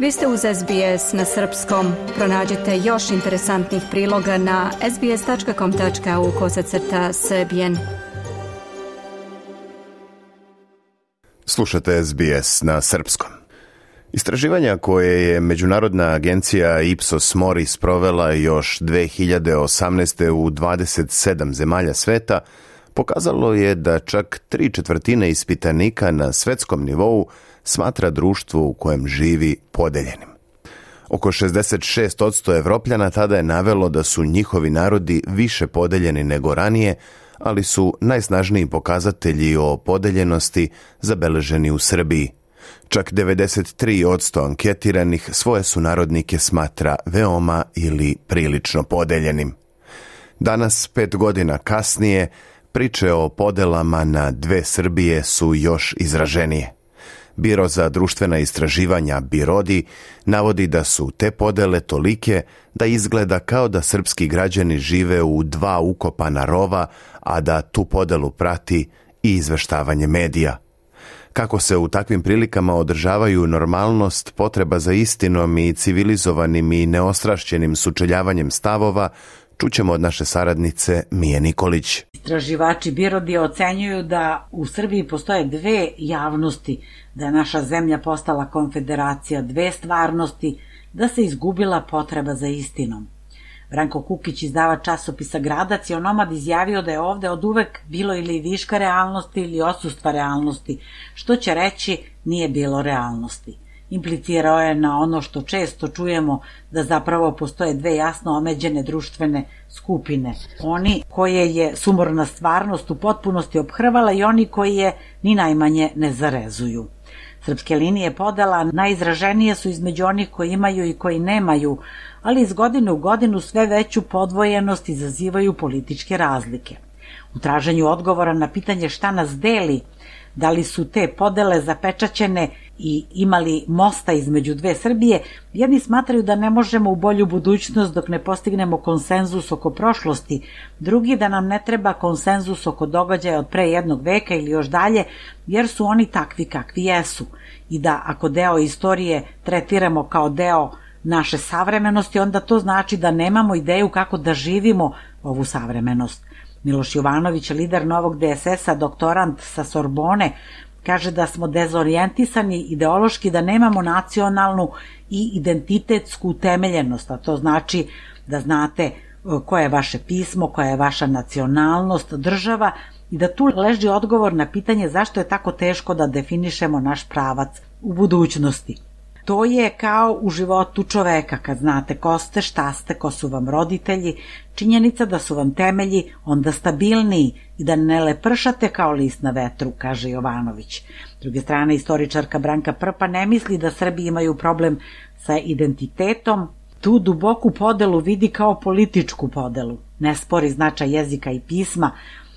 Vi ste uz SBS na srpskom. Pronađite još interesantnih priloga na sbs.com.au kosacrta srbijen. Slušate SBS na srpskom. Istraživanja koje je Međunarodna agencija Ipsos Mori sprovela još 2018. u 27 zemalja sveta pokazalo je da čak tri četvrtine ispitanika na svetskom nivou smatra društvo u kojem živi podeljenim. Oko 66% Evropljana tada je navelo da su njihovi narodi više podeljeni nego ranije, ali su najsnažniji pokazatelji o podeljenosti zabeleženi u Srbiji. Čak 93% anketiranih svoje su narodnike smatra veoma ili prilično podeljenim. Danas, pet godina kasnije, priče o podelama na dve Srbije su još izraženije. Biro za društvena istraživanja Birodi navodi da su te podele tolike da izgleda kao da srpski građani žive u dva ukopana rova, a da tu podelu prati i izveštavanje medija. Kako se u takvim prilikama održavaju normalnost, potreba za istinom i civilizovanim i neostrašćenim sučeljavanjem stavova, čućemo od naše saradnice Mije Nikolić. Istraživači Birodi ocenjuju da u Srbiji postoje dve javnosti, da je naša zemlja postala konfederacija dve stvarnosti, da se izgubila potreba za istinom. Branko Kukić, izdava časopisa Gradac, je onomad izjavio da je ovde od uvek bilo ili viška realnosti ili osustva realnosti, što će reći nije bilo realnosti implicirao je na ono što često čujemo da zapravo postoje dve jasno omeđene društvene skupine. Oni koje je sumorna stvarnost u potpunosti obhrvala i oni koji je ni najmanje ne zarezuju. Srpske linije podela najizraženije su između onih koji imaju i koji nemaju, ali iz godine u godinu sve veću podvojenost izazivaju političke razlike. U traženju odgovora na pitanje šta nas deli, da li su te podele zapečaćene i imali mosta između dve Srbije, jedni smatraju da ne možemo u bolju budućnost dok ne postignemo konsenzus oko prošlosti, drugi da nam ne treba konsenzus oko događaja od pre jednog veka ili još dalje, jer su oni takvi kakvi jesu i da ako deo istorije tretiramo kao deo naše savremenosti, onda to znači da nemamo ideju kako da živimo ovu savremenost. Miloš Jovanović, lider novog DSS-a, doktorant sa Sorbone, kaže da smo dezorijentisani ideološki, da nemamo nacionalnu i identitetsku utemeljenost, a to znači da znate e, koje je vaše pismo, koja je vaša nacionalnost, država i da tu leži odgovor na pitanje zašto je tako teško da definišemo naš pravac u budućnosti. To je kao u životu čoveka, kad znate ko ste, šta ste, ko su vam roditelji, činjenica da su vam temelji onda stabilniji i da ne lepršate kao list na vetru, kaže Jovanović. S druge strane, istoričarka Branka Prpa ne misli da Srbi imaju problem sa identitetom, tu duboku podelu vidi kao političku podelu. Ne spori značaj jezika i pisma,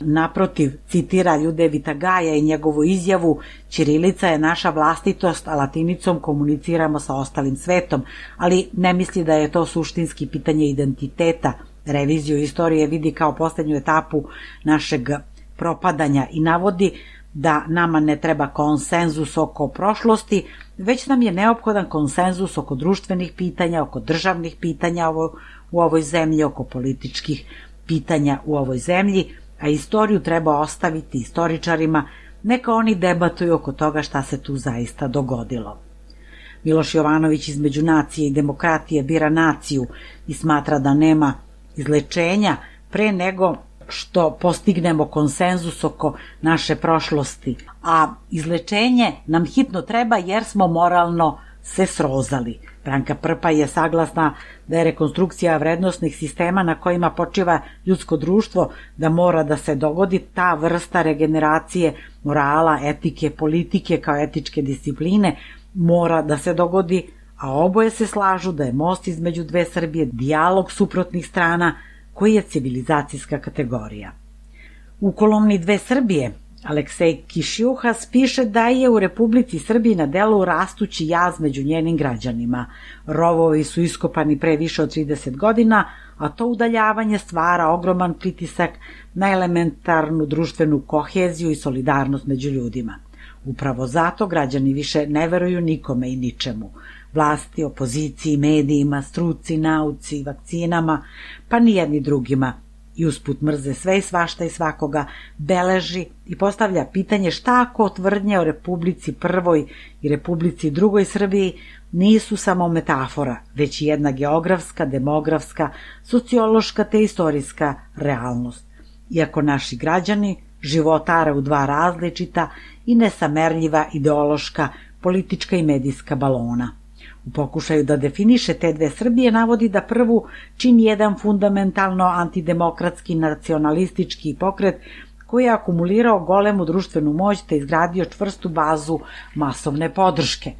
Naprotiv, citira Ljudevita Gaja i njegovu izjavu Ćirilica je naša vlastitost, a latinicom komuniciramo sa ostalim svetom, ali ne misli da je to suštinski pitanje identiteta. Reviziju istorije vidi kao poslednju etapu našeg propadanja i navodi da nama ne treba konsenzus oko prošlosti, već nam je neophodan konsenzus oko društvenih pitanja, oko državnih pitanja u ovoj zemlji, oko političkih pitanja u ovoj zemlji, a istoriju treba ostaviti istoričarima, neka oni debatuju oko toga šta se tu zaista dogodilo. Miloš Jovanović između nacije i demokratije bira naciju i smatra da nema izlečenja pre nego što postignemo konsenzus oko naše prošlosti, a izlečenje nam hitno treba jer smo moralno se srozali. Branka Prpa je saglasna da je rekonstrukcija vrednostnih sistema na kojima počiva ljudsko društvo da mora da se dogodi ta vrsta regeneracije morala, etike, politike kao etičke discipline mora da se dogodi, a oboje se slažu da je most između dve Srbije dijalog suprotnih strana koji je civilizacijska kategorija. U kolumni Dve Srbije Aleksej Kišjuhas piše da je u Republici Srbiji na delu rastući jaz među njenim građanima. Rovovi su iskopani pre više od 30 godina, a to udaljavanje stvara ogroman pritisak na elementarnu društvenu koheziju i solidarnost među ljudima. Upravo zato građani više ne veruju nikome i ničemu. vlasti, opoziciji, medijima, struci, nauci, vakcinama, pa ni jedni drugima – i usput mrze sve i svašta i svakoga, beleži i postavlja pitanje šta ako tvrdnje o Republici Prvoj i Republici Drugoj Srbiji nisu samo metafora, već i jedna geografska, demografska, sociološka te istorijska realnost. Iako naši građani životare u dva različita i nesamerljiva ideološka, politička i medijska balona – U pokušaju da definiše te dve Srbije navodi da prvu čini jedan fundamentalno antidemokratski nacionalistički pokret koji je akumulirao golemu društvenu moć te izgradio čvrstu bazu masovne podrške.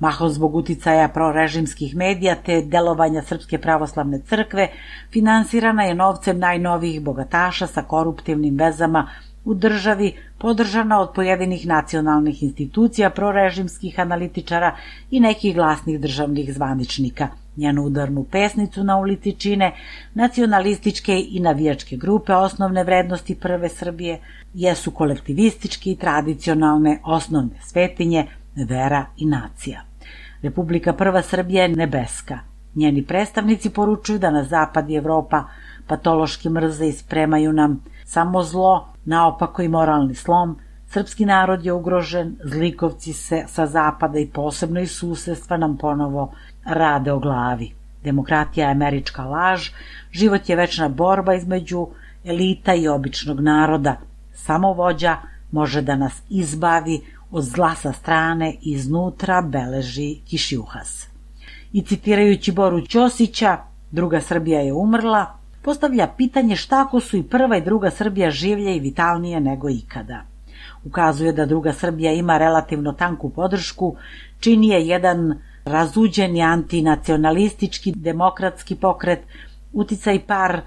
Mahom zbog uticaja prorežimskih medija te delovanja Srpske pravoslavne crkve finansirana je novcem najnovijih bogataša sa koruptivnim vezama u državi podržana od pojedinih nacionalnih institucija, prorežimskih analitičara i nekih glasnih državnih zvaničnika. Njenu udarnu pesnicu na ulici čine nacionalističke i navijačke grupe osnovne vrednosti prve Srbije, jesu kolektivistički i tradicionalne osnovne svetinje, vera i nacija. Republika Prva Srbija je nebeska. Njeni predstavnici poručuju da na zapad i Evropa patološki mrze i spremaju nam samo zlo, naopako i moralni slom, srpski narod je ugrožen, zlikovci se sa zapada i posebno iz susedstva nam ponovo rade o glavi. Demokratija je američka laž, život je večna borba između elita i običnog naroda. Samo vođa može da nas izbavi od zla sa strane i iznutra beleži Kišjuhas. I citirajući Boru Ćosića, druga Srbija je umrla, postavlja pitanje šta ako su i prva i druga Srbija življe i vitalnije nego ikada. Ukazuje da druga Srbija ima relativno tanku podršku, čini je jedan razuđeni antinacionalistički demokratski pokret, uticaj par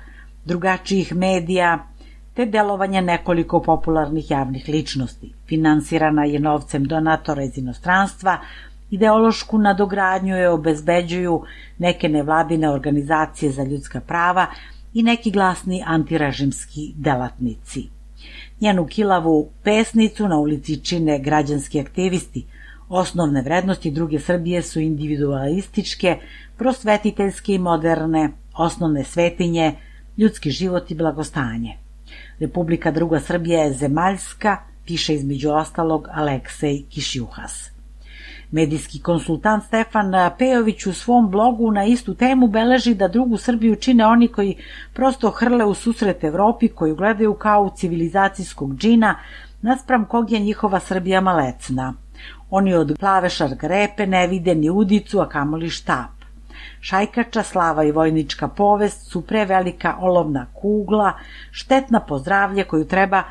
drugačijih medija, te delovanje nekoliko popularnih javnih ličnosti. Finansirana je novcem donatora iz inostranstva, ideološku nadogradnju je obezbeđuju neke nevladine organizacije za ljudska prava, i neki glasni antirežimski delatnici. Njenu kilavu pesnicu na ulici čine građanski aktivisti. Osnovne vrednosti druge Srbije su individualističke, prosvetiteljske i moderne, osnovne svetinje, ljudski život i blagostanje. Republika druga Srbija je zemaljska, piše između ostalog Aleksej Kišjuhas. Medijski konsultant Stefan Pejović u svom blogu na istu temu beleži da drugu Srbiju čine oni koji prosto hrle u susret Evropi, koju gledaju kao civilizacijskog džina, naspram kog je njihova Srbija malecna. Oni od plave šargarepe ne vide ni udicu, a kamoli štap. Šajkača, slava i vojnička povest su prevelika olovna kugla, štetna pozdravlje koju treba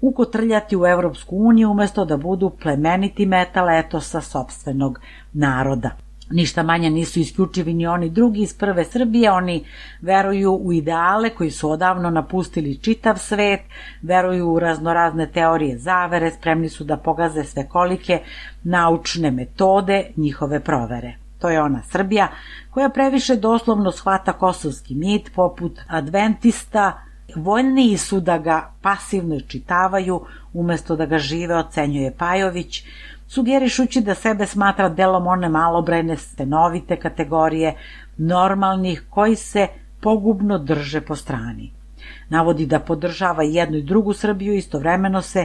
ukotrljati u Evropsku uniju umesto da budu plemeniti metal etosa sobstvenog naroda. Ništa manje nisu isključivi ni oni drugi iz prve Srbije, oni veruju u ideale koji su odavno napustili čitav svet, veruju u raznorazne teorije zavere, spremni su da pogaze svekolike naučne metode njihove provere. To je ona Srbija koja previše doslovno shvata kosovski mit poput adventista, Voljniji su da ga pasivno čitavaju umesto da ga žive, ocenjuje Pajović, sugerišući da sebe smatra delom one malobrajne stenovite kategorije normalnih koji se pogubno drže po strani. Navodi da podržava jednu i drugu Srbiju, istovremeno se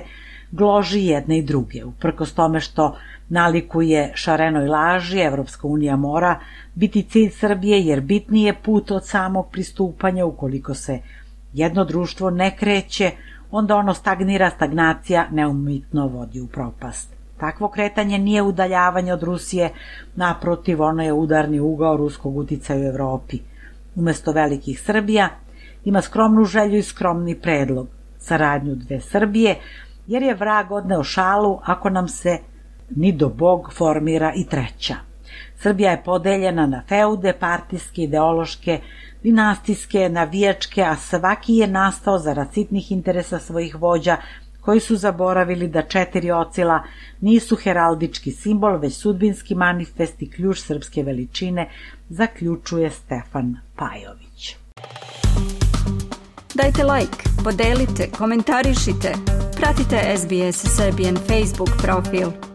gloži jedne i druge. Uprkos tome što nalikuje šarenoj laži, Evropska unija mora biti cilj Srbije jer bitniji je put od samog pristupanja ukoliko se jedno društvo ne kreće, onda ono stagnira, stagnacija neumitno vodi u propast. Takvo kretanje nije udaljavanje od Rusije, naprotiv, ono je udarni ugao ruskog uticaja u Evropi. Umesto velikih Srbija ima skromnu želju i skromni predlog, saradnju dve Srbije, jer je vrag odneo šalu ako nam se ni do Bog formira i treća. Srbija je podeljena na feude, partijske, ideološke, dinastijske, navijačke, a svaki je nastao za sitnih interesa svojih vođa, koji su zaboravili da četiri ocila nisu heraldički simbol, već sudbinski manifest i ključ srpske veličine, zaključuje Stefan Pajović. Dajte like, podelite, komentarišite, pratite SBS Serbian Facebook profil.